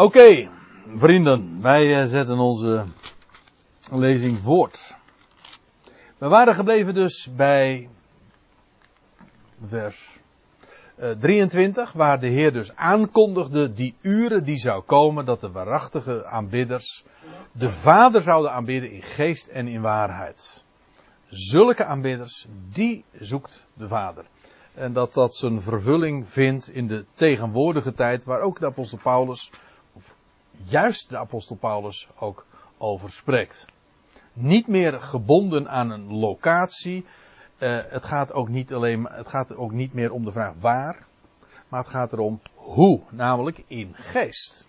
Oké, vrienden, wij eh, zetten onze lezing voort. We waren gebleven dus bij vers eh, 23, waar de Heer dus aankondigde die uren die zou komen dat de waarachtige aanbidders de Vader zouden aanbidden in geest en in waarheid. Zulke aanbidders, die zoekt de Vader. En dat dat zijn vervulling vindt in de tegenwoordige tijd, waar ook de apostel Paulus, juist de apostel Paulus, ook over spreekt. Niet meer gebonden aan een locatie. Uh, het, gaat ook niet alleen, het gaat ook niet meer om de vraag waar, maar het gaat erom hoe, namelijk in geest.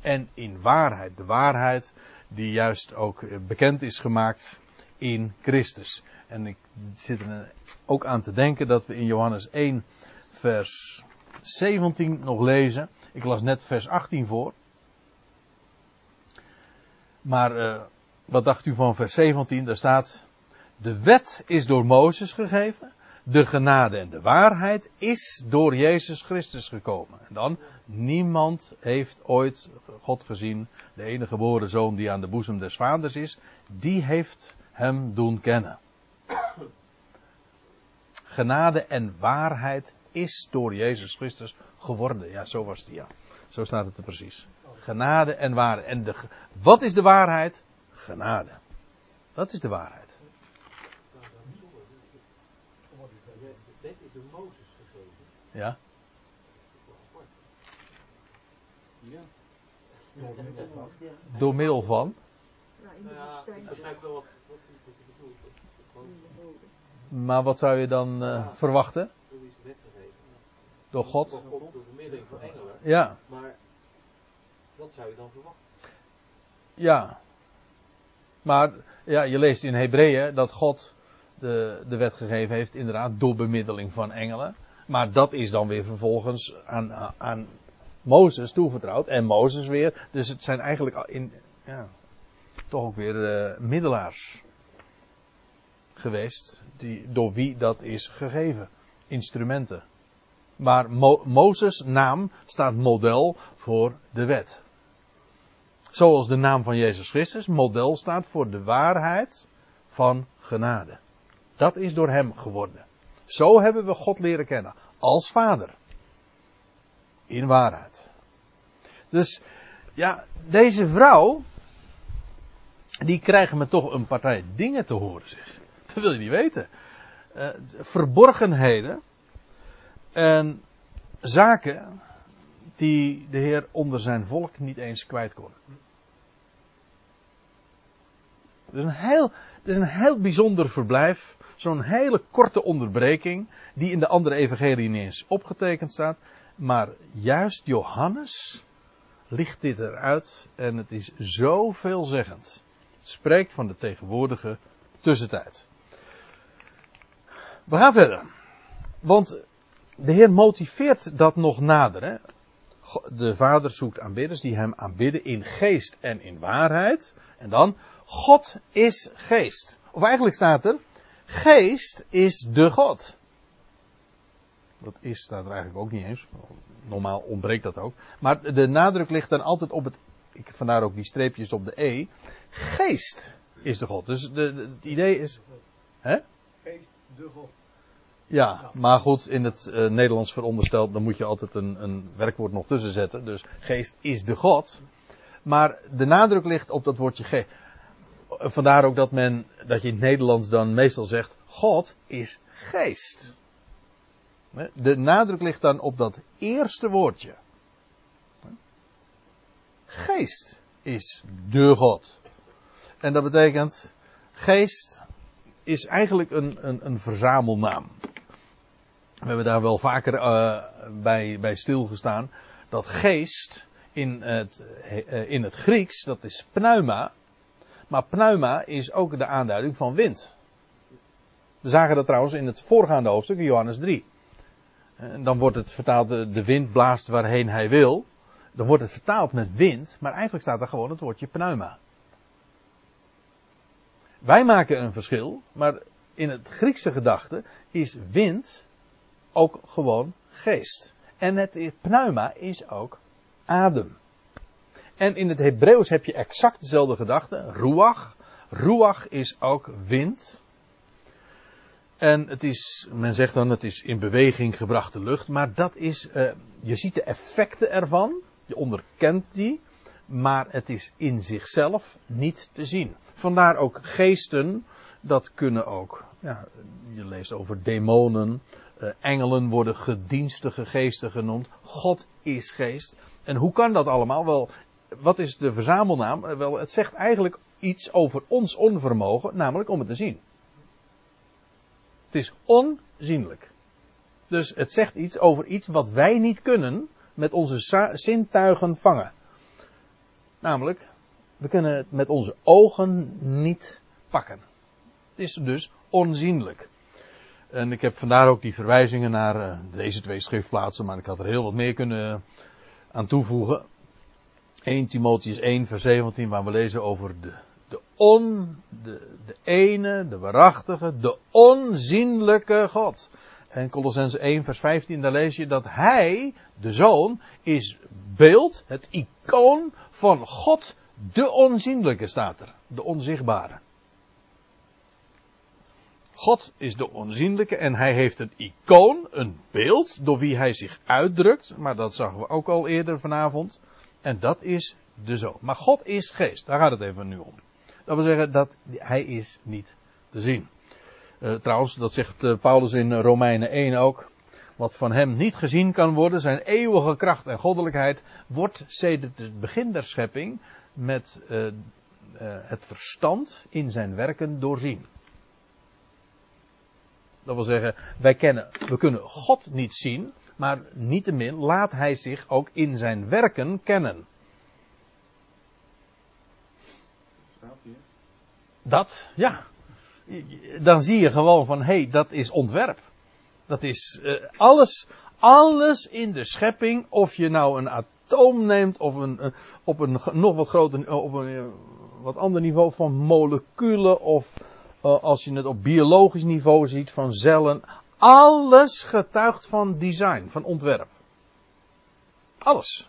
En in waarheid. De waarheid die juist ook bekend is gemaakt in Christus. En ik zit er ook aan te denken dat we in Johannes 1, vers 17 nog lezen. Ik las net vers 18 voor. Maar uh, wat dacht u van vers 17? Daar staat: De wet is door Mozes gegeven. De genade en de waarheid is door Jezus Christus gekomen. En dan, niemand heeft ooit God gezien, de enige geboren zoon die aan de boezem des vaders is, die heeft hem doen kennen. Genade en waarheid is door Jezus Christus geworden. Ja, zo was het, ja. Zo staat het er precies. Genade en waarheid. En de, wat is de waarheid? Genade. Dat is de waarheid. Ja. Door middel van? Maar wat zou je dan uh, verwachten? Door wie is de wet gegeven? Door God? Door God, door bemiddeling van engelen. Ja. Maar wat zou je dan verwachten? Ja. Maar ja, je leest in Hebreeën dat God de, de wet gegeven heeft, inderdaad, door bemiddeling van engelen. Maar dat is dan weer vervolgens aan, aan Mozes toevertrouwd. En Mozes weer. Dus het zijn eigenlijk in, ja, toch ook weer uh, middelaars geweest. Die, door wie dat is gegeven. Instrumenten. Maar Mo Mozes' naam staat model voor de wet. Zoals de naam van Jezus Christus model staat voor de waarheid van genade. Dat is door hem geworden. Zo hebben we God leren kennen. Als vader. In waarheid. Dus, ja, deze vrouw. Die krijgen me toch een partij dingen te horen, zeg. Dat wil je niet weten. Uh, verborgenheden. En zaken. Die de Heer onder zijn volk niet eens kwijt kon. Het is een heel, het is een heel bijzonder verblijf zo'n hele korte onderbreking, die in de andere evangelie niet eens opgetekend staat. Maar juist Johannes licht dit eruit en het is zo veelzeggend. Het spreekt van de tegenwoordige tussentijd. We gaan verder. Want de Heer motiveert dat nog nader. Hè? De Vader zoekt aanbidders die hem aanbidden in geest en in waarheid. En dan, God is geest. Of eigenlijk staat er, Geest is de God. Dat is, staat er eigenlijk ook niet eens. Normaal ontbreekt dat ook. Maar de nadruk ligt dan altijd op het. Ik, vandaar ook die streepjes op de E. Geest is de God. Dus de, de, het idee is. Hè? Geest, de God. Ja, maar goed, in het uh, Nederlands verondersteld, dan moet je altijd een, een werkwoord nog tussen zetten. Dus geest is de God. Maar de nadruk ligt op dat woordje geest vandaar ook dat men, dat je in het Nederlands dan meestal zegt, God is geest. De nadruk ligt dan op dat eerste woordje. Geest is de God. En dat betekent, geest is eigenlijk een, een, een verzamelnaam. We hebben daar wel vaker uh, bij, bij stilgestaan. Dat geest in het, uh, in het Grieks, dat is pneuma. Maar pneuma is ook de aanduiding van wind. We zagen dat trouwens in het voorgaande hoofdstuk, Johannes 3. En dan wordt het vertaald, de wind blaast waarheen hij wil. Dan wordt het vertaald met wind, maar eigenlijk staat er gewoon het woordje pneuma. Wij maken een verschil, maar in het Griekse gedachte is wind ook gewoon geest. En het pneuma is ook adem. En in het Hebreeuws heb je exact dezelfde gedachte. Ruach. Ruach is ook wind. En het is, men zegt dan, het is in beweging gebrachte lucht. Maar dat is, uh, je ziet de effecten ervan. Je onderkent die. Maar het is in zichzelf niet te zien. Vandaar ook geesten. Dat kunnen ook, ja, je leest over demonen. Uh, engelen worden gedienstige geesten genoemd. God is geest. En hoe kan dat allemaal? Wel, wat is de verzamelnaam? Wel, het zegt eigenlijk iets over ons onvermogen, namelijk om het te zien. Het is onzienlijk. Dus het zegt iets over iets wat wij niet kunnen met onze zintuigen vangen. Namelijk, we kunnen het met onze ogen niet pakken. Het is dus onzienlijk. En ik heb vandaar ook die verwijzingen naar uh, deze twee schriftplaatsen, maar ik had er heel wat meer kunnen aan toevoegen. 1 Timotheus 1 vers 17 waar we lezen over de, de on, de, de ene, de waarachtige, de onzienlijke God. En Colossens 1 vers 15 daar lees je dat hij, de zoon, is beeld, het icoon van God, de onzienlijke staat er. De onzichtbare. God is de onzienlijke en hij heeft een icoon, een beeld, door wie hij zich uitdrukt. Maar dat zagen we ook al eerder vanavond. En dat is de zoon. Maar God is geest. Daar gaat het even nu om. Dat wil zeggen dat hij is niet te zien. Uh, trouwens, dat zegt uh, Paulus in Romeinen 1 ook. Wat van hem niet gezien kan worden, zijn eeuwige kracht en goddelijkheid, wordt sedert het begin der schepping met uh, het verstand in zijn werken doorzien. Dat wil zeggen, wij kennen, we kunnen God niet zien, maar niettemin laat hij zich ook in zijn werken kennen. Dat, ja. Dan zie je gewoon van, hé, hey, dat is ontwerp. Dat is uh, alles, alles in de schepping, of je nou een atoom neemt, of een, uh, op een nog wat groter, op een wat ander niveau van moleculen, of als je het op biologisch niveau ziet van cellen. Alles getuigt van design, van ontwerp. Alles.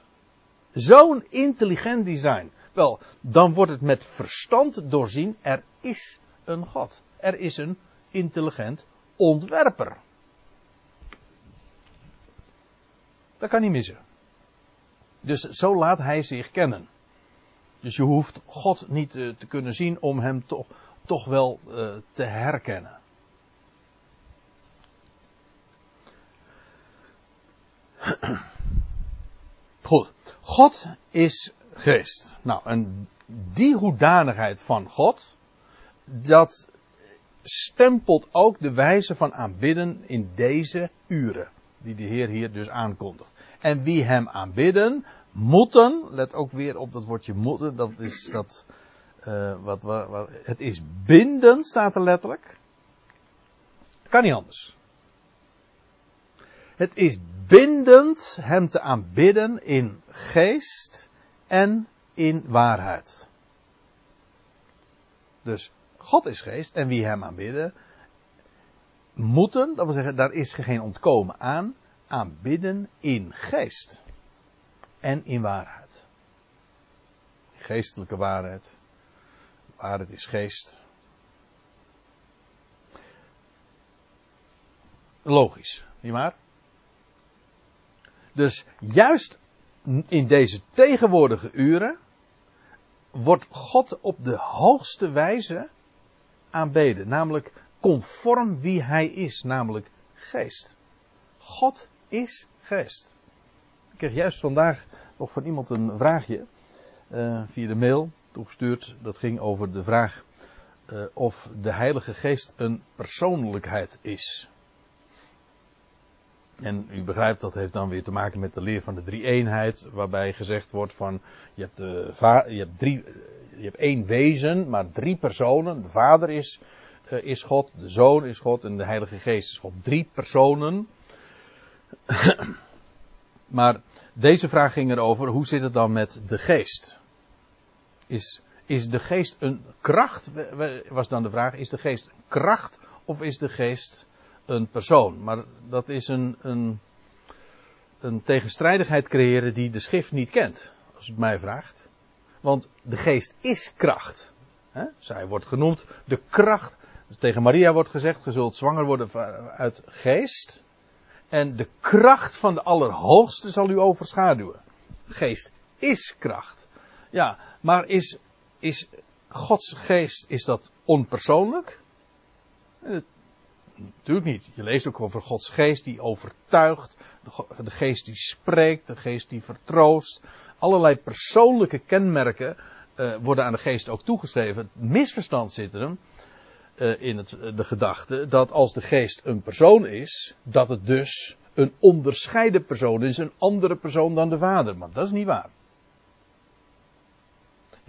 Zo'n intelligent design. Wel, dan wordt het met verstand doorzien. Er is een God. Er is een intelligent ontwerper. Dat kan niet missen. Dus zo laat hij zich kennen. Dus je hoeft God niet uh, te kunnen zien om hem toch, toch wel uh, te herkennen. Goed. God is geest. Nou, en die hoedanigheid van God, dat stempelt ook de wijze van aanbidden in deze uren. Die de Heer hier dus aankondigt. En wie hem aanbidden, moeten, let ook weer op dat woordje moeten, dat is dat, wat, wat, wat, het is bindend, staat er letterlijk. Kan niet anders. Het is bindend hem te aanbidden in geest en in waarheid. Dus God is geest en wie hem aanbidden, moeten, dat wil zeggen, daar is geen ontkomen aan, aanbidden in geest en in waarheid. Geestelijke waarheid. Waarheid is geest. Logisch, niet waar? Dus juist in deze tegenwoordige uren wordt God op de hoogste wijze aanbeden. Namelijk conform wie hij is, namelijk geest. God is geest. Ik kreeg juist vandaag nog van iemand een vraagje uh, via de mail toegestuurd. Dat ging over de vraag uh, of de Heilige Geest een persoonlijkheid is. En u begrijpt, dat heeft dan weer te maken met de leer van de drie-eenheid, waarbij gezegd wordt van, je hebt, de je hebt, drie, je hebt één wezen, maar drie personen. De Vader is, uh, is God, de Zoon is God en de Heilige Geest is God. Drie personen. maar deze vraag ging erover, hoe zit het dan met de Geest? Is, is de Geest een kracht? Was dan de vraag, is de Geest een kracht of is de Geest een persoon. Maar dat is een, een, een tegenstrijdigheid creëren die de schrift niet kent. Als het mij vraagt. Want de geest is kracht. Zij wordt genoemd de kracht. Dus tegen Maria wordt gezegd, je zult zwanger worden uit geest. En de kracht van de Allerhoogste zal u overschaduwen. Geest is kracht. Ja, maar is, is Gods geest, is dat onpersoonlijk? Eh, natuurlijk niet. Je leest ook over Gods geest die overtuigt, de geest die spreekt, de geest die vertroost. Allerlei persoonlijke kenmerken uh, worden aan de geest ook toegeschreven. Het misverstand zit er uh, in het, de gedachte dat als de geest een persoon is, dat het dus een onderscheiden persoon is, een andere persoon dan de vader. Maar dat is niet waar.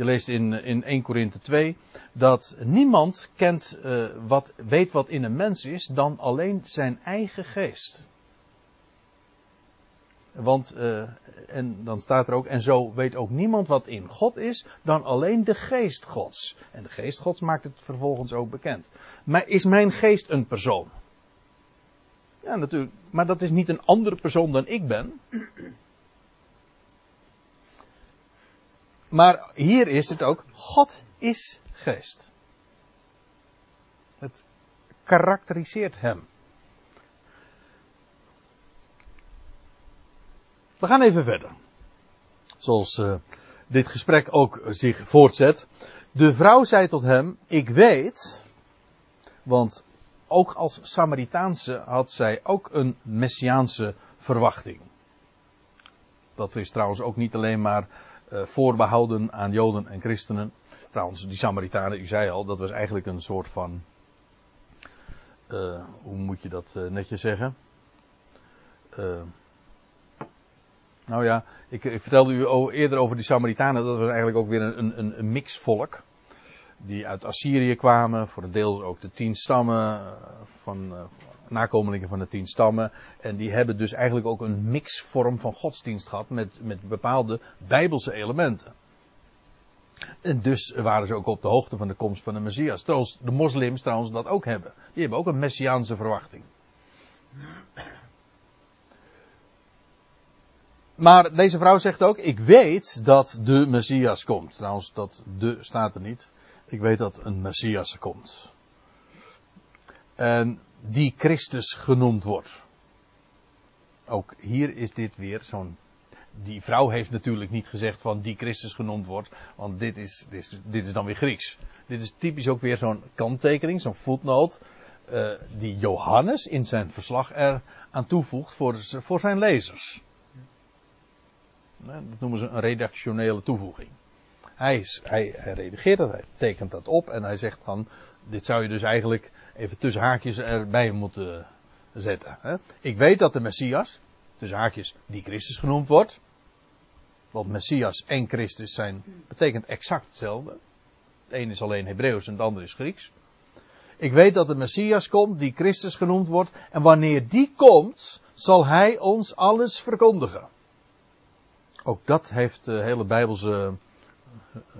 Je leest in, in 1 Korinthe 2 dat niemand kent, uh, wat, weet wat in een mens is dan alleen zijn eigen geest. Want, uh, en dan staat er ook, en zo weet ook niemand wat in God is dan alleen de geest Gods. En de geest Gods maakt het vervolgens ook bekend. Maar is mijn geest een persoon? Ja, natuurlijk. Maar dat is niet een andere persoon dan ik ben. Maar hier is het ook, God is geest. Het karakteriseert hem. We gaan even verder. Zoals uh, dit gesprek ook zich voortzet. De vrouw zei tot hem: Ik weet, want ook als Samaritaanse had zij ook een messiaanse verwachting. Dat is trouwens ook niet alleen maar voorbehouden aan Joden en christenen. Trouwens, die Samaritanen, u zei al, dat was eigenlijk een soort van. Uh, hoe moet je dat uh, netjes zeggen? nou ja, ik, ik, vertelde u eerder over die Samaritanen, dat was eigenlijk ook weer een, een, een mixvolk. Die uit Assyrië kwamen, voor een deel ook de tien stammen van, nakomelingen van de tien stammen. En die hebben dus eigenlijk ook een mixvorm van godsdienst gehad met, met bepaalde bijbelse elementen. En dus waren ze ook op de hoogte van de komst van de Messias. Zoals de moslims trouwens dat ook hebben. Die hebben ook een messiaanse verwachting. Maar deze vrouw zegt ook, ik weet dat de Messias komt. Trouwens, dat de staat er niet. Ik weet dat een Messias komt. En die Christus genoemd wordt. Ook hier is dit weer zo'n. Die vrouw heeft natuurlijk niet gezegd van die Christus genoemd wordt, want dit is, dit is, dit is dan weer Grieks. Dit is typisch ook weer zo'n kanttekening, zo'n footnote, uh, die Johannes in zijn verslag er aan toevoegt voor, voor zijn lezers. Dat noemen ze een redactionele toevoeging. Hij, hij, redigeert dat, hij tekent dat op en hij zegt dan, dit zou je dus eigenlijk even tussen haakjes erbij moeten zetten. Hè? Ik weet dat de Messias, tussen haakjes, die Christus genoemd wordt. Want Messias en Christus zijn, betekent exact hetzelfde. Het een is alleen Hebreeuws en het ander is Grieks. Ik weet dat de Messias komt, die Christus genoemd wordt. En wanneer die komt, zal hij ons alles verkondigen. Ook dat heeft uh, hele Bijbelse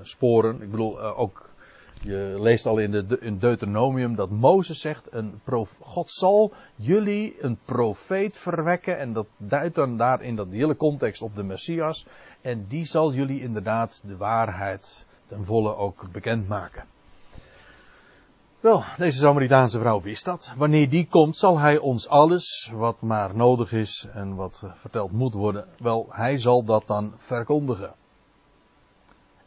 sporen. Ik bedoel, uh, ook je leest al in, de, in Deuteronomium dat Mozes zegt, een God zal jullie een profeet verwekken. En dat duidt dan daar in dat hele context op de Messias. En die zal jullie inderdaad de waarheid ten volle ook bekendmaken. Wel, deze Samaritaanse vrouw wist dat. Wanneer die komt, zal hij ons alles wat maar nodig is en wat verteld moet worden, wel, hij zal dat dan verkondigen.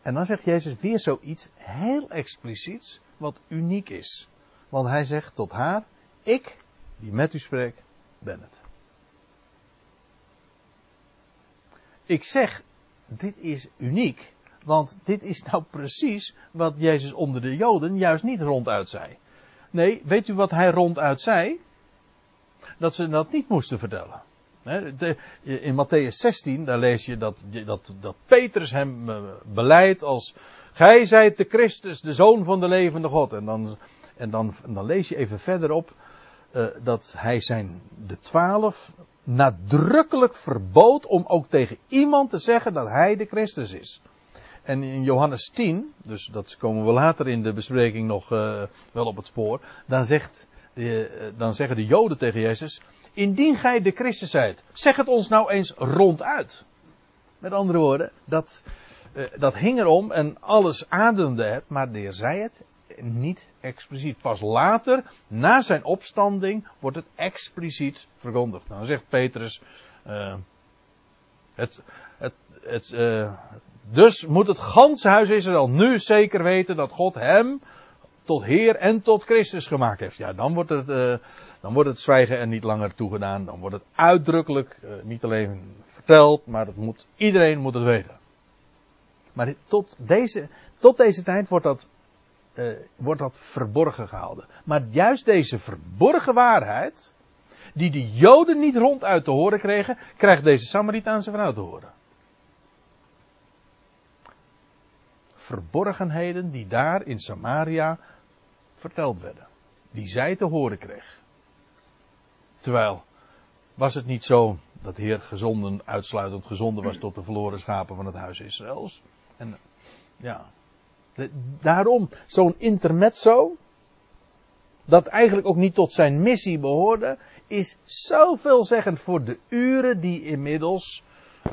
En dan zegt Jezus weer zoiets heel expliciets, wat uniek is. Want hij zegt tot haar, ik die met u spreek, ben het. Ik zeg, dit is uniek, want dit is nou precies wat Jezus onder de Joden juist niet ronduit zei. Nee, weet u wat hij ronduit zei? Dat ze dat niet moesten vertellen in Matthäus 16, daar lees je dat, dat, dat Petrus hem eh, beleidt als, gij zijt de Christus, de Zoon van de levende God. En dan, en dan, dan lees je even verderop uh, dat hij zijn, de twaalf, nadrukkelijk verbood om ook tegen iemand te zeggen dat hij de Christus is. En in Johannes 10, dus dat komen we later in de bespreking nog uh, wel op het spoor, dan, zegt, dan zeggen de Joden tegen Jezus, Indien gij de Christus zijt, zeg het ons nou eens ronduit. Met andere woorden, dat, eh, dat hing erom en alles ademde het, maar de Heer zei het niet expliciet. Pas later, na zijn opstanding, wordt het expliciet verkondigd. Dan zegt Petrus, uh, het, het, het, dus moet het ganse huis Israël nu zeker weten dat God hem tot Heer en tot Christus gemaakt heeft. Ja, dan wordt het, uh, dan wordt het zwijgen er niet langer toegedaan. Dan wordt het uitdrukkelijk, niet alleen verteld, maar het moet, iedereen moet het weten. Maar tot deze, tot deze tijd wordt dat, uh, wordt dat verborgen gehouden. Maar juist deze verborgen waarheid, die de Joden niet ronduit te horen kregen, krijgt deze Samaritaanse vrouw te horen. Verborgenheden die daar in Samaria verteld werden. Die zij te horen kreeg. Terwijl, was het niet zo dat de Heer gezonden, uitsluitend gezonden was tot de verloren schapen van het huis Israëls? En ja, daarom zo'n intermezzo, dat eigenlijk ook niet tot zijn missie behoorde, is zo veelzeggend voor de uren die inmiddels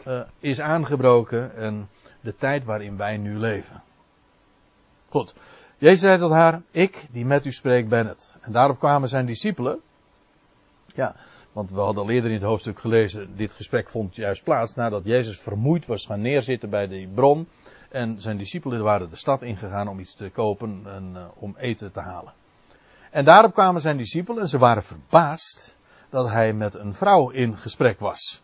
uh, is aangebroken en de tijd waarin wij nu leven. Goed, Jezus zei tot haar, ik die met u spreek ben het. En daarop kwamen zijn discipelen. Ja, want we hadden al eerder in het hoofdstuk gelezen, dit gesprek vond juist plaats nadat Jezus vermoeid was gaan neerzitten bij die bron. En zijn discipelen waren de stad ingegaan om iets te kopen en uh, om eten te halen. En daarop kwamen zijn discipelen en ze waren verbaasd dat hij met een vrouw in gesprek was.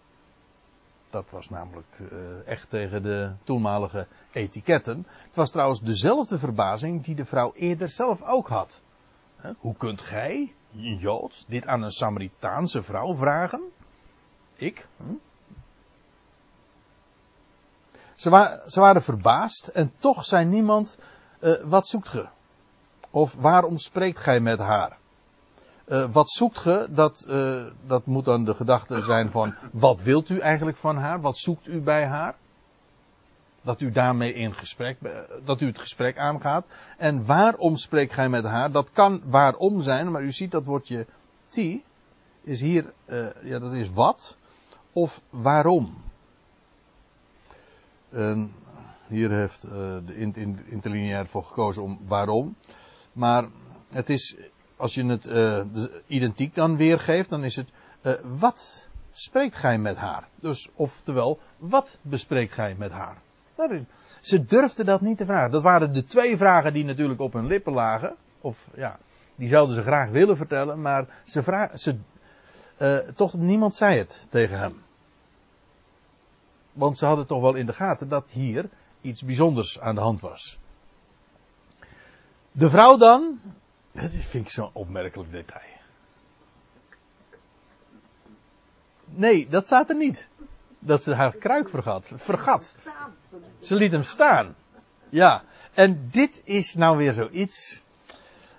Dat was namelijk uh, echt tegen de toenmalige etiketten. Het was trouwens dezelfde verbazing die de vrouw eerder zelf ook had. Hoe kunt gij, een Jood, dit aan een Samaritaanse vrouw vragen? Ik? Hm? Ze, ze, waren verbaasd en toch zei niemand, uh, wat zoekt ge? Of waarom spreekt gij met haar? Uh, wat zoekt ge? Dat, uh, dat moet dan de gedachte zijn van, wat wilt u eigenlijk van haar? Wat zoekt u bij haar? Dat u daarmee in gesprek, dat u het gesprek aangaat. En waarom spreekt gij met haar? Dat kan waarom zijn, maar u ziet dat woordje ti is hier, ja dat is wat of waarom. En hier heeft de interlineair voor gekozen om waarom. Maar het is, als je het uh, identiek dan weergeeft, dan is het uh, wat spreekt gij met haar? Dus, oftewel, wat bespreekt gij met haar? Dat is, ze durfden dat niet te vragen. Dat waren de twee vragen die natuurlijk op hun lippen lagen. Of ja, die zouden ze graag willen vertellen, maar ze vragen, ze, toch niemand zei het tegen hem. Want ze hadden toch wel in de gaten dat hier iets bijzonders aan de hand was. De vrouw dan, dat vind ik zo'n opmerkelijk detail. Nee, dat staat er niet. Dat ze haar kruik vergat. Vergat. Ze liet hem staan. Ja, en dit is nou weer zoiets.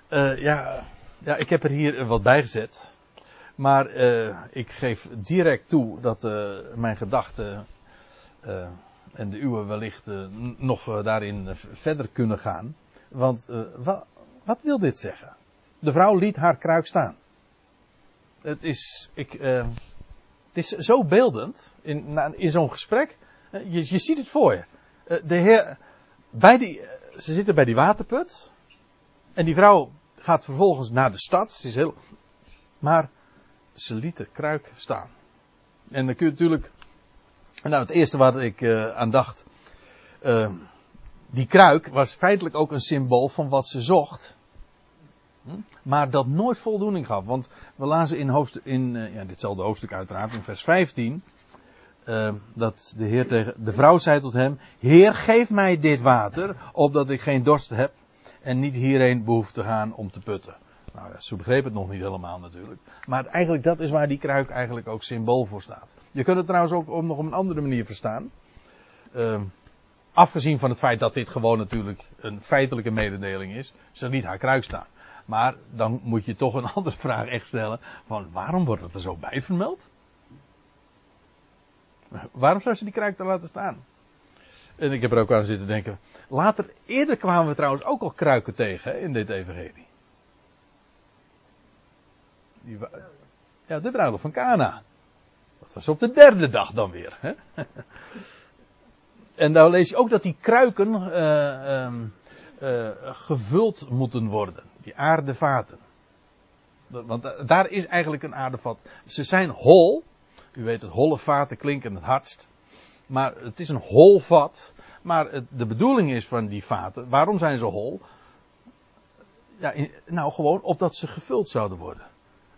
Uh, ja, ja, ik heb er hier wat bij gezet. Maar uh, ik geef direct toe dat uh, mijn gedachten en de uwe wellicht nog daarin verder kunnen gaan. Want wa wat wil dit zeggen? De vrouw liet haar kruik staan. Het is, ik, het is zo beeldend in, in zo'n gesprek. Je, je ziet het voor je. de heer, bij die, ze zitten bij die waterput. En die vrouw gaat vervolgens naar de stad. Ze is heel, maar ze liet de kruik staan. En dan kun je natuurlijk nou, het eerste wat ik uh, aan dacht. Uh, die kruik was feitelijk ook een symbool van wat ze zocht. Hm? Maar dat nooit voldoening gaf. Want we lazen in, hoofdstuk, in uh, ja, ditzelfde hoofdstuk uiteraard, in vers 15. dat de Heer tegen de vrouw zei tot hem: Heer, geef mij dit water, opdat ik geen dorst heb en niet hierheen behoef te gaan om te putten. Nou ja, ze begreep het nog niet helemaal natuurlijk. Maar eigenlijk dat is waar die kruik eigenlijk ook symbool voor staat. Je kunt het trouwens ook nog op een andere manier verstaan. Uh, afgezien van het feit dat dit gewoon natuurlijk een feitelijke mededeling is. Ze liet haar kruik staan. Maar dan moet je toch een andere vraag echt stellen. Van waarom wordt het er zo bij vermeld? Waarom zou ze die kruik laten staan? En ik heb er ook aan zitten denken. Later, eerder kwamen we trouwens ook al kruiken tegen in dit evangelie. Die, ja, de bruiloft van Cana. Dat was op de derde dag dan weer. Hè? en daar lees je ook dat die kruiken uh, um, uh, gevuld moeten worden. Aardevaten. Want daar is eigenlijk een aardevat. Ze zijn hol. U weet het, holle vaten klinken het hardst. Maar het is een hol vat. Maar de bedoeling is van die vaten, waarom zijn ze hol? Ja, nou gewoon opdat ze gevuld zouden worden.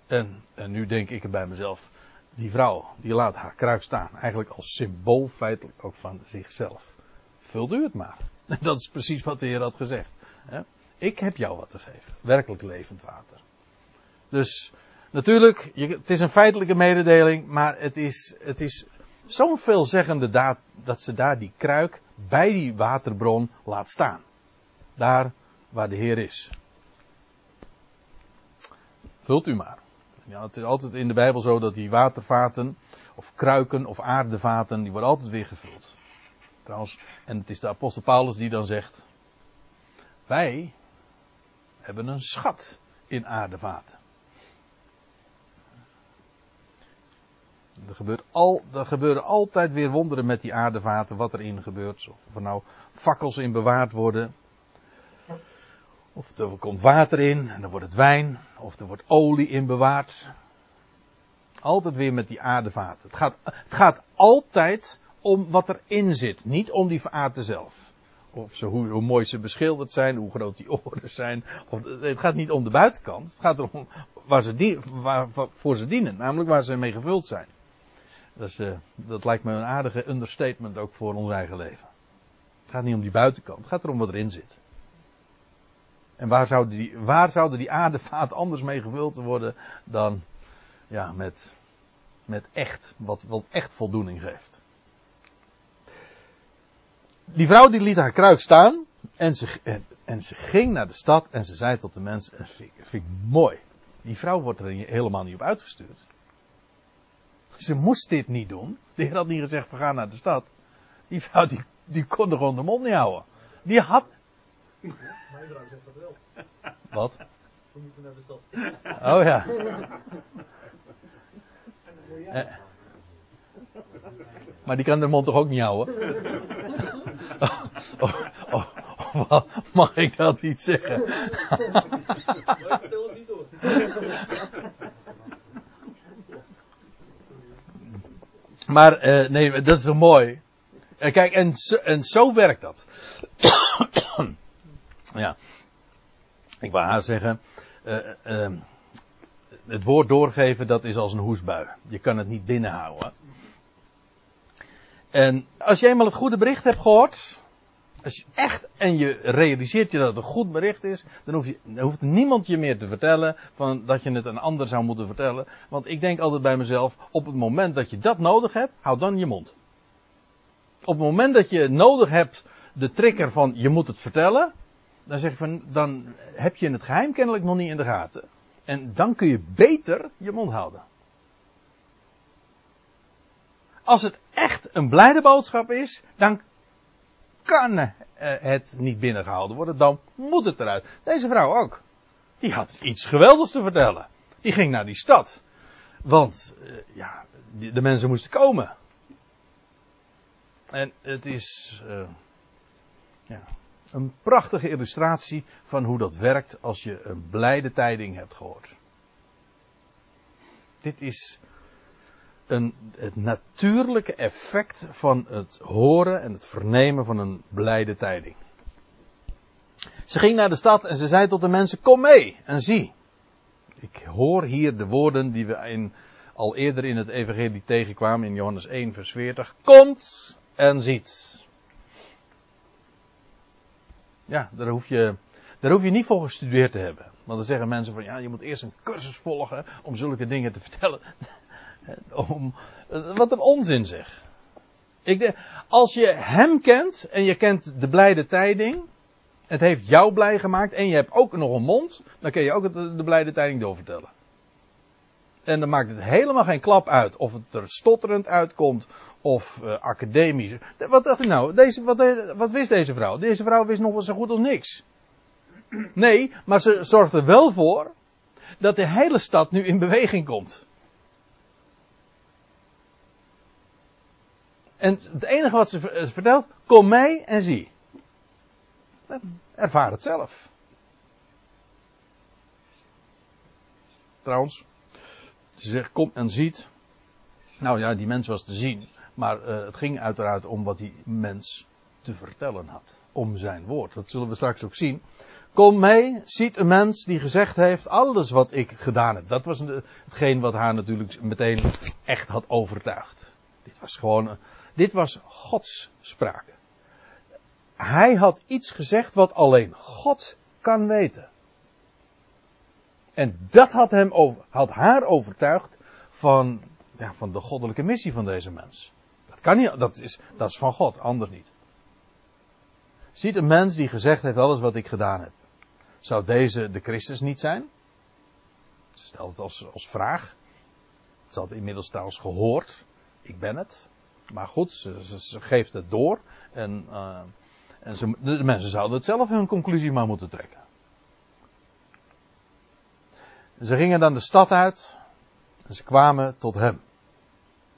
En, en nu denk ik er bij mezelf, die vrouw, die laat haar kruik staan. Eigenlijk als symbool feitelijk ook van zichzelf. Vult u het maar. Dat is precies wat de Heer had gezegd. Ik heb jou wat te geven. Werkelijk levend water. Dus natuurlijk, het is een feitelijke mededeling, maar het is, het is zo'n veelzeggende daad dat ze daar die kruik bij die waterbron laat staan. Daar waar de Heer is. Vult u maar. Ja, het is altijd in de Bijbel zo dat die watervaten, of kruiken, of aardevaten, die worden altijd weer gevuld. Trouwens, en het is de apostel Paulus die dan zegt, wij hebben een schat in aardevaten. Er, gebeurt al, er gebeuren altijd weer wonderen met die aardevaten, wat erin gebeurt. Of er nou fakkels in bewaard worden. Of er komt water in en dan wordt het wijn. Of er wordt olie in bewaard. Altijd weer met die aardevaten. Het gaat, het gaat altijd om wat erin zit. Niet om die vaten zelf. Of ze, hoe, hoe, mooi ze beschilderd zijn, hoe groot die oren zijn. Of, het gaat niet om de buitenkant. Het gaat erom waar ze waar, voor ze dienen. Namelijk waar ze mee gevuld zijn. Dus, uh, dat lijkt me een aardige understatement ook voor ons eigen leven. Het gaat niet om die buitenkant. Het gaat erom wat erin zit. En waar zouden die, waar zouden die aardevaat anders mee gevuld worden dan ja, met, met echt, wat, wat echt voldoening geeft. Die vrouw die liet haar kruik staan en ze, en, en ze ging naar de stad en ze zei tot de mensen, dat vind, vind ik mooi. Die vrouw wordt er helemaal niet op uitgestuurd. Ze moest dit niet doen. De heer had niet gezegd, we gaan naar de stad. Die vrouw die, die kon er gewoon de mond niet houden. Die had... Mijn vrouw zegt dat wel. Wat? We moeten naar de stad. Oh ja. Eh. Maar die kan de mond toch ook niet houden? Oh, oh, oh, mag ik dat niet zeggen? Maar uh, nee, dat is zo mooi. Uh, kijk, en zo, en zo werkt dat. ja. Ik wou haar zeggen. Uh, het woord doorgeven, dat is als een hoesbui. Je kan het niet binnenhouden. En als je eenmaal het goede bericht hebt gehoord. Als je echt en je realiseert je dat het een goed bericht is, dan, hoef je, dan hoeft niemand je meer te vertellen van dat je het een ander zou moeten vertellen. Want ik denk altijd bij mezelf, op het moment dat je dat nodig hebt, houd dan je mond. Op het moment dat je nodig hebt de trigger van je moet het vertellen, dan zeg ik van, dan heb je het geheim kennelijk nog niet in de gaten. En dan kun je beter je mond houden. Als het echt een blijde boodschap is, dan kan uh, het niet binnengehouden worden, dan moet het eruit. Deze vrouw ook. Die had iets geweldigs te vertellen. Die ging naar die stad. Want, uh, ja, de, mensen moesten komen. En het is, uh, ja, een prachtige illustratie van hoe dat werkt als je een blijde tijding hebt gehoord. Dit is een, het natuurlijke effect van het horen en het vernemen van een blijde tijding. Ze ging naar de stad en ze zei tot de mensen: Kom mee en zie. Ik hoor hier de woorden die we in, al eerder in het Evangelie tegenkwamen in Johannes 1, vers 40. Komt en ziet. Ja, daar hoef je, daar hoef je niet voor gestudeerd te hebben. Want dan zeggen mensen van ja, je moet eerst een cursus volgen om zulke dingen te vertellen. Om, wat een onzin zeg. Ik denk, als je hem kent en je kent de blijde tijding. Het heeft jou blij gemaakt en je hebt ook nog een mond. Dan kun je ook de, de blijde tijding doorvertellen. En dan maakt het helemaal geen klap uit of het er stotterend uitkomt of uh, academisch. Wat dacht u nou? Deze, wat, wat wist deze vrouw? Deze vrouw wist nog wel zo goed als niks. Nee, maar ze zorgt er wel voor dat de hele stad nu in beweging komt. En het enige wat ze vertelt, kom mee en zie. Ervaar het zelf. Trouwens, ze zegt, kom en ziet. Nou ja, die mens was te zien. Maar uh, het ging uiteraard om wat die mens te vertellen had. Om zijn woord. Dat zullen we straks ook zien. Kom mee, ziet een mens die gezegd heeft alles wat ik gedaan heb. Dat was hetgeen wat haar natuurlijk meteen echt had overtuigd. Dit was gewoon, dit was Gods spraak. Hij had iets gezegd wat alleen God kan weten. En dat had, hem over, had haar overtuigd van, ja, van de goddelijke missie van deze mens. Dat kan niet, dat is, dat is van God, anders niet. Ziet een mens die gezegd heeft alles wat ik gedaan heb. Zou deze de Christus niet zijn? Ze stelt het als, als vraag. Ze had inmiddels trouwens gehoord. Ik ben het. Maar goed, ze, geeft het door. En, uh, en ze, de mensen zouden het zelf hun conclusie maar moeten trekken. Ze gingen dan de stad uit. En ze kwamen tot hem.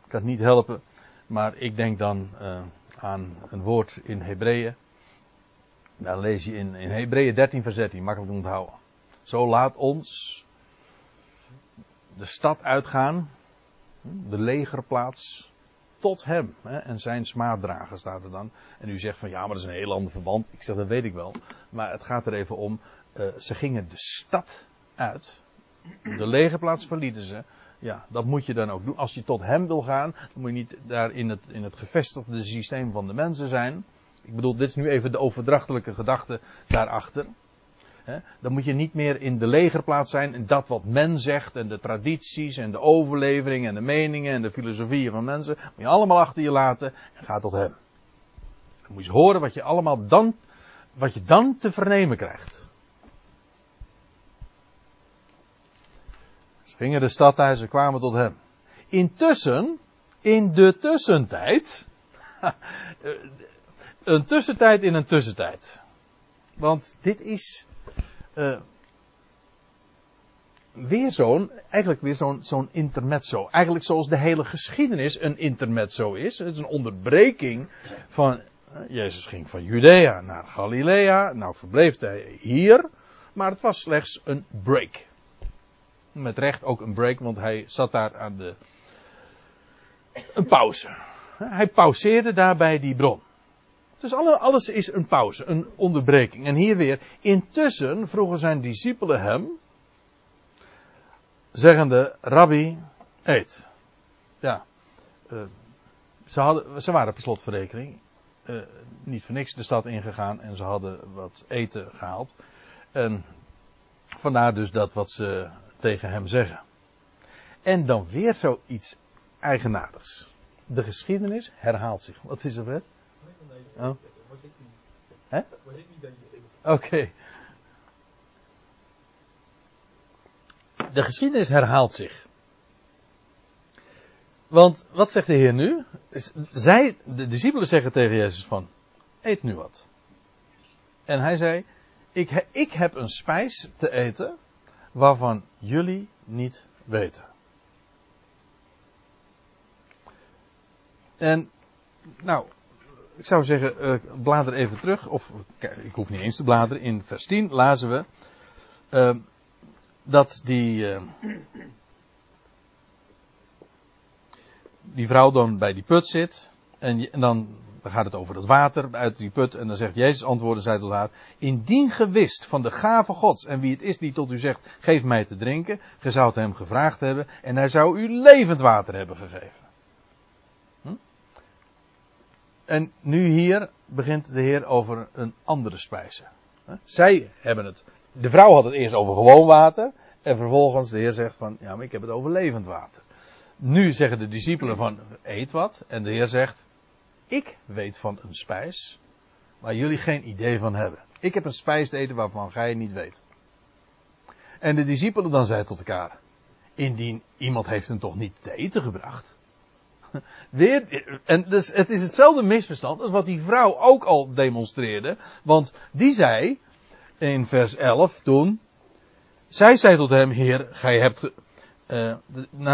Ik kan het niet helpen. Maar ik denk dan uh, aan een woord in Hebreeën. Dan lees je in, in Hebreeën 13 vers 13, makkelijk onthouden. Zo laat ons de stad uitgaan, de legerplaats, tot hem. Hè, en zijn smaaddrager staat er dan. En u zegt van ja, maar dat is een heel ander verband. Ik zeg dat weet ik wel. Maar het gaat er even om, uh, ze gingen de stad uit. De legerplaats verlieten ze. Ja, dat moet je dan ook doen. Als je tot hem wil gaan, dan moet je niet daar in het, in het gevestigde systeem van de mensen zijn. Ik bedoel, dit is nu even de overdrachtelijke gedachte daarachter. Dan moet je niet meer in de legerplaats zijn en dat wat men zegt en de tradities en de overleveringen en de meningen en de filosofieën van mensen, moet je allemaal achter je laten en ga tot hem. Dan moet je horen wat je allemaal dan, wat je dan te vernemen krijgt. Ze gingen de stad uit, ze kwamen tot hem. Intussen, in de tussentijd, een tussentijd in een tussentijd. Want dit is uh, weer zo'n, eigenlijk weer zo'n zo'n intermezzo. Eigenlijk zoals de hele geschiedenis een intermezzo is. Het is een onderbreking van, uh, Jezus ging van Judea naar Galilea. Nou verbleef hij hier. Maar het was slechts een break. Met recht ook een break, want hij zat daar aan de, een pauze. Hij pauzeerde daarbij die bron. Dus alles is een pauze, een onderbreking. En hier weer, intussen vroegen zijn discipelen hem, zeggende, Rabbi, eet. Ja, uh, ze, hadden, ze waren per slotverrekening uh, niet voor niks de stad ingegaan en ze hadden wat eten gehaald. En vandaar dus dat wat ze tegen hem zeggen. En dan weer zoiets eigenaardigs. De geschiedenis herhaalt zich. Wat is er, Fred? Oh. Hè? Oké. Okay. De geschiedenis herhaalt zich. Want wat zegt de Heer nu? Zij, de discipelen zeggen tegen Jezus van, eet nu wat. En hij zei, ik, ik heb een spijs te eten waarvan jullie niet weten. En, nou, ik zou zeggen, uh, blader even terug. Of ik hoef niet eens te bladeren. In vers 10 lazen we uh, dat die, uh, die vrouw dan bij die put zit. En, dan, gaat het over het water uit die put. En dan zegt Jezus antwoorden zij tot haar. Indien gewist van de gave gods en wie het is die tot u zegt, geef mij te drinken. Ge zou het hem gevraagd hebben en hij zou u levend water hebben gegeven. En nu hier begint de Heer over een andere spijze. Zij hebben het. De vrouw had het eerst over gewoon water. En vervolgens de Heer zegt van, ja, maar ik heb het over levend water. Nu zeggen de discipelen van, eet wat. En de Heer zegt, ik weet van een spijs, waar jullie geen idee van hebben. Ik heb een spijs te eten waarvan gij niet weet. En de discipelen dan zeiden tot elkaar, indien iemand heeft hem toch niet te eten gebracht. Weer, en dus het is hetzelfde misverstand als wat die vrouw ook al demonstreerde. Want die zei in vers 11 toen. Zij zei tot hem: Heer, gij hebt. Uh,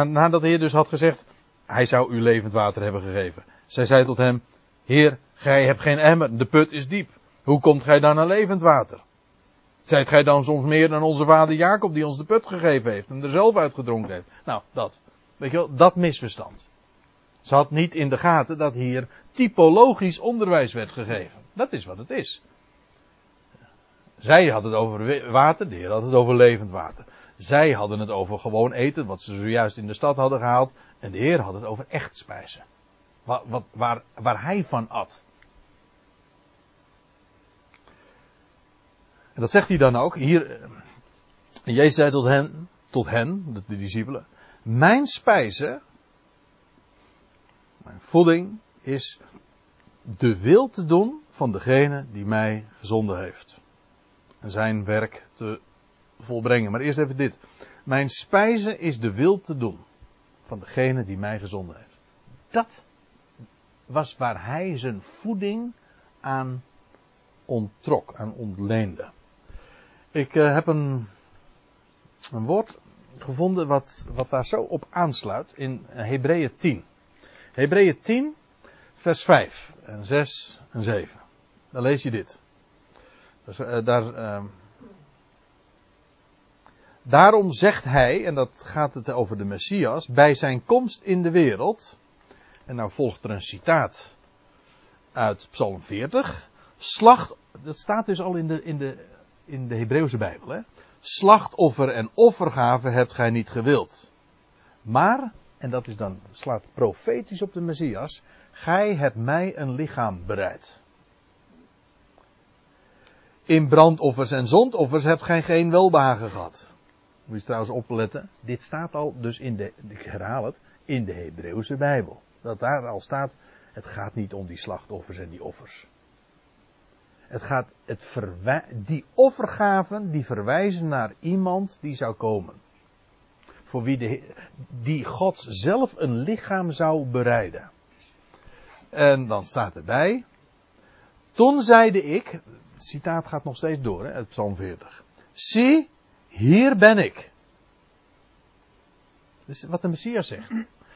nadat de Heer dus had gezegd: Hij zou u levend water hebben gegeven. Zij zei tot hem, Heer, gij hebt geen emmer, de put is diep. Hoe komt gij dan aan levend water? Zijt gij dan soms meer dan onze vader Jacob die ons de put gegeven heeft en er zelf uitgedronken heeft? Nou, dat. Weet je wel, dat misverstand. Ze had niet in de gaten dat hier typologisch onderwijs werd gegeven. Dat is wat het is. Zij had het over water, de Heer had het over levend water. Zij hadden het over gewoon eten, wat ze zojuist in de stad hadden gehaald. En de Heer had het over echt spijzen. Wat, wat, waar, waar hij van at. En dat zegt hij dan ook. Hier, Jezus zei tot hen, tot hen, de, discipelen. Mijn spijze, mijn voeding is de wil te doen van degene die mij gezonden heeft. En zijn werk te volbrengen. Maar eerst even dit. Mijn spijze is de wil te doen van degene die mij gezonden heeft. Dat was waar hij zijn voeding aan onttrok, aan ontleende. Ik uh, heb een, een woord gevonden wat, wat daar zo op aansluit in Hebreeën 10. Hebreeën 10, vers 5 en 6 en 7. Dan lees je dit. Dus, daar, uh, daarom zegt hij, en dat gaat het over de Messias, bij zijn komst in de wereld. En nou volgt er een citaat uit Psalm 40. Slacht, dat staat dus al in de, in de, in de Hebreeuwse Bijbel. Hè? Slachtoffer en offergave hebt gij niet gewild. Maar, en dat is dan, slaat profetisch op de Messias, gij hebt mij een lichaam bereid. In brandoffers en zondoffers hebt gij geen welbehagen gehad. Moet je trouwens opletten. Dit staat al dus in de, ik in de Hebreeuwse Bijbel. Dat daar al staat, het gaat niet om die slachtoffers en die offers. Het gaat, het die offergaven die verwijzen naar iemand die zou komen. Voor wie de, die God zelf een lichaam zou bereiden. En dan staat erbij. Toen zeide ik, het citaat gaat nog steeds door, hè, Psalm 40. Zie, hier ben ik. Dat is wat de Messias zegt.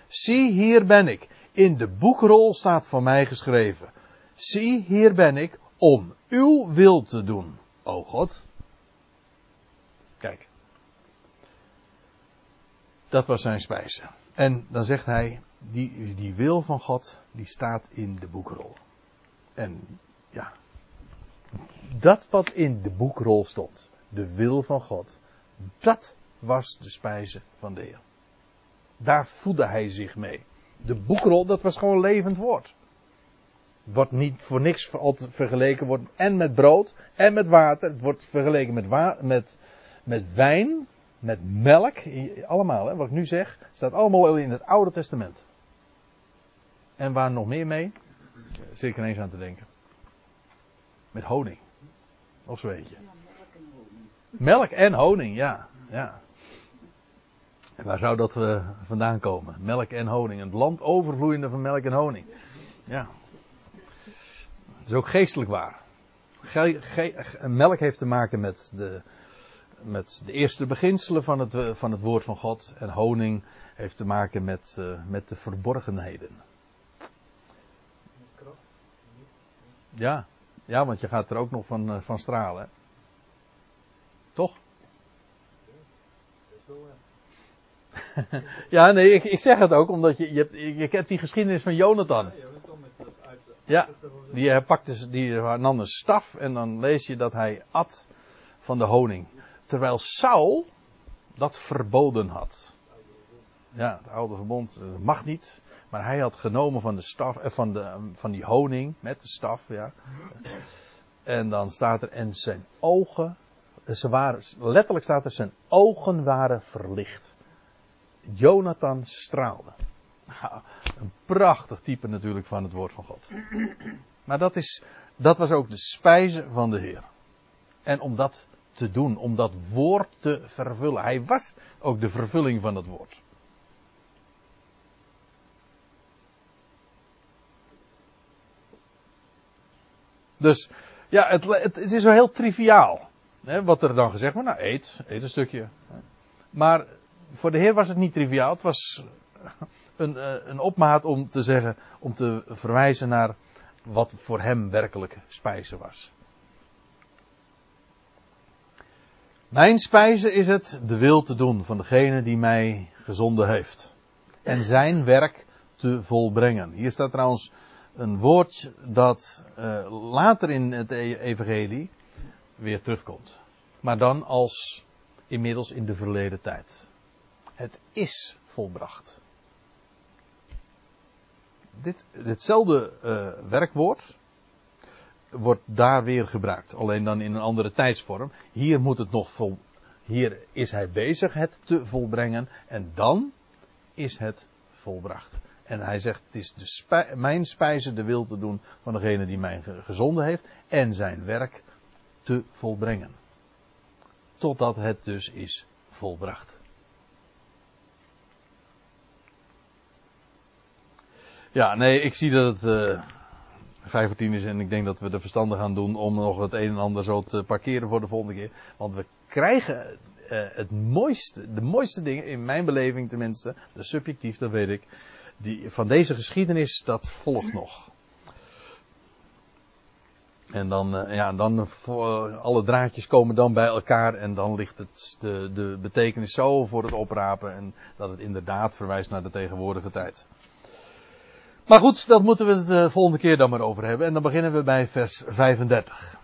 Zie, hier ben ik. In de boekrol staat van mij geschreven. Zie, hier ben ik om uw wil te doen, o God. Kijk. Dat was zijn spijze. En dan zegt hij, die, die wil van God, die staat in de boekrol. En ja, dat wat in de boekrol stond, de wil van God, dat was de spijze van de Heer. Daar voedde hij zich mee. De boekrol, dat was gewoon levend woord. Wordt niet voor niks vergeleken, wordt en met brood en met water. Het wordt vergeleken met, met, met wijn, met melk. Allemaal, hè, wat ik nu zeg, staat allemaal in het Oude Testament. En waar nog meer mee? Zeker eens aan te denken. Met honing. Of zo weet je. Melk en honing, ja. ja. En waar zou dat uh, vandaan komen? Melk en honing. Een land overvloeiende van melk en honing. Ja. Het is ook geestelijk waar. Melk heeft te maken met de, met de eerste beginselen van het, van het woord van God. En honing heeft te maken met, uh, met de verborgenheden. Ja, ja, want je gaat er ook nog van, uh, van stralen. Toch? ja, nee, ik, ik zeg het ook omdat je, je, hebt, je die geschiedenis van Jonathan. Ja, die, pakte, die nam staf en dan lees je dat hij at van de honing. Terwijl Saul dat verboden had. Ja, het oude verbond mag niet. Maar hij had genomen van de staf, eh, van, de, van die honing met de staf, ja. En dan staat er, en zijn ogen, ze waren, letterlijk staat er, zijn ogen waren verlicht. Jonathan straalde. een prachtig type natuurlijk van het woord van God. Maar dat, is, dat was ook de spijze van de Heer. En om dat te doen, om dat woord te vervullen. Hij was ook de vervulling van het woord. Dus ja, het, het, is wel heel triviaal. Hè, wat er dan gezegd wordt, nou eet, eet een stukje. Maar voor de Heer was het niet triviaal. Het was, een, eh, een opmaat om te zeggen, om te verwijzen naar wat voor hem werkelijk spijze was. Mijn spijze is het de wil te doen van degene die mij gezonden heeft. En zijn werk te volbrengen. Hier staat trouwens een woord dat uh, later in het e- evangelie weer terugkomt. Maar dan als inmiddels in de verleden tijd. Het is volbracht. Dit, ditzelfde uh, werkwoord wordt daar weer gebruikt. Alleen dan in een andere tijdsvorm. Hier moet het nog vol, hier is hij bezig het te volbrengen. En dan is het volbracht. En hij zegt, het is de mijn spijze de wil te doen van degene die mij gezonden heeft. En zijn werk te volbrengen. Totdat het dus is volbracht. Ja, nee, ik zie dat het uh, vijf voor tien is en ik denk dat we de verstandig gaan doen om nog het een en ander zo te parkeren voor de volgende keer. Want we krijgen uh, het mooiste, de mooiste dingen, in mijn beleving tenminste, de subjectief, dat weet ik, die, van deze geschiedenis, dat volgt nog. En dan, uh, ja, dan voor, alle draadjes komen dan bij elkaar en dan ligt het, de, de betekenis zo voor het oprapen en dat het inderdaad verwijst naar de tegenwoordige tijd. Maar goed, dat moeten we het de volgende keer dan maar over hebben. En dan beginnen we bij vers 35.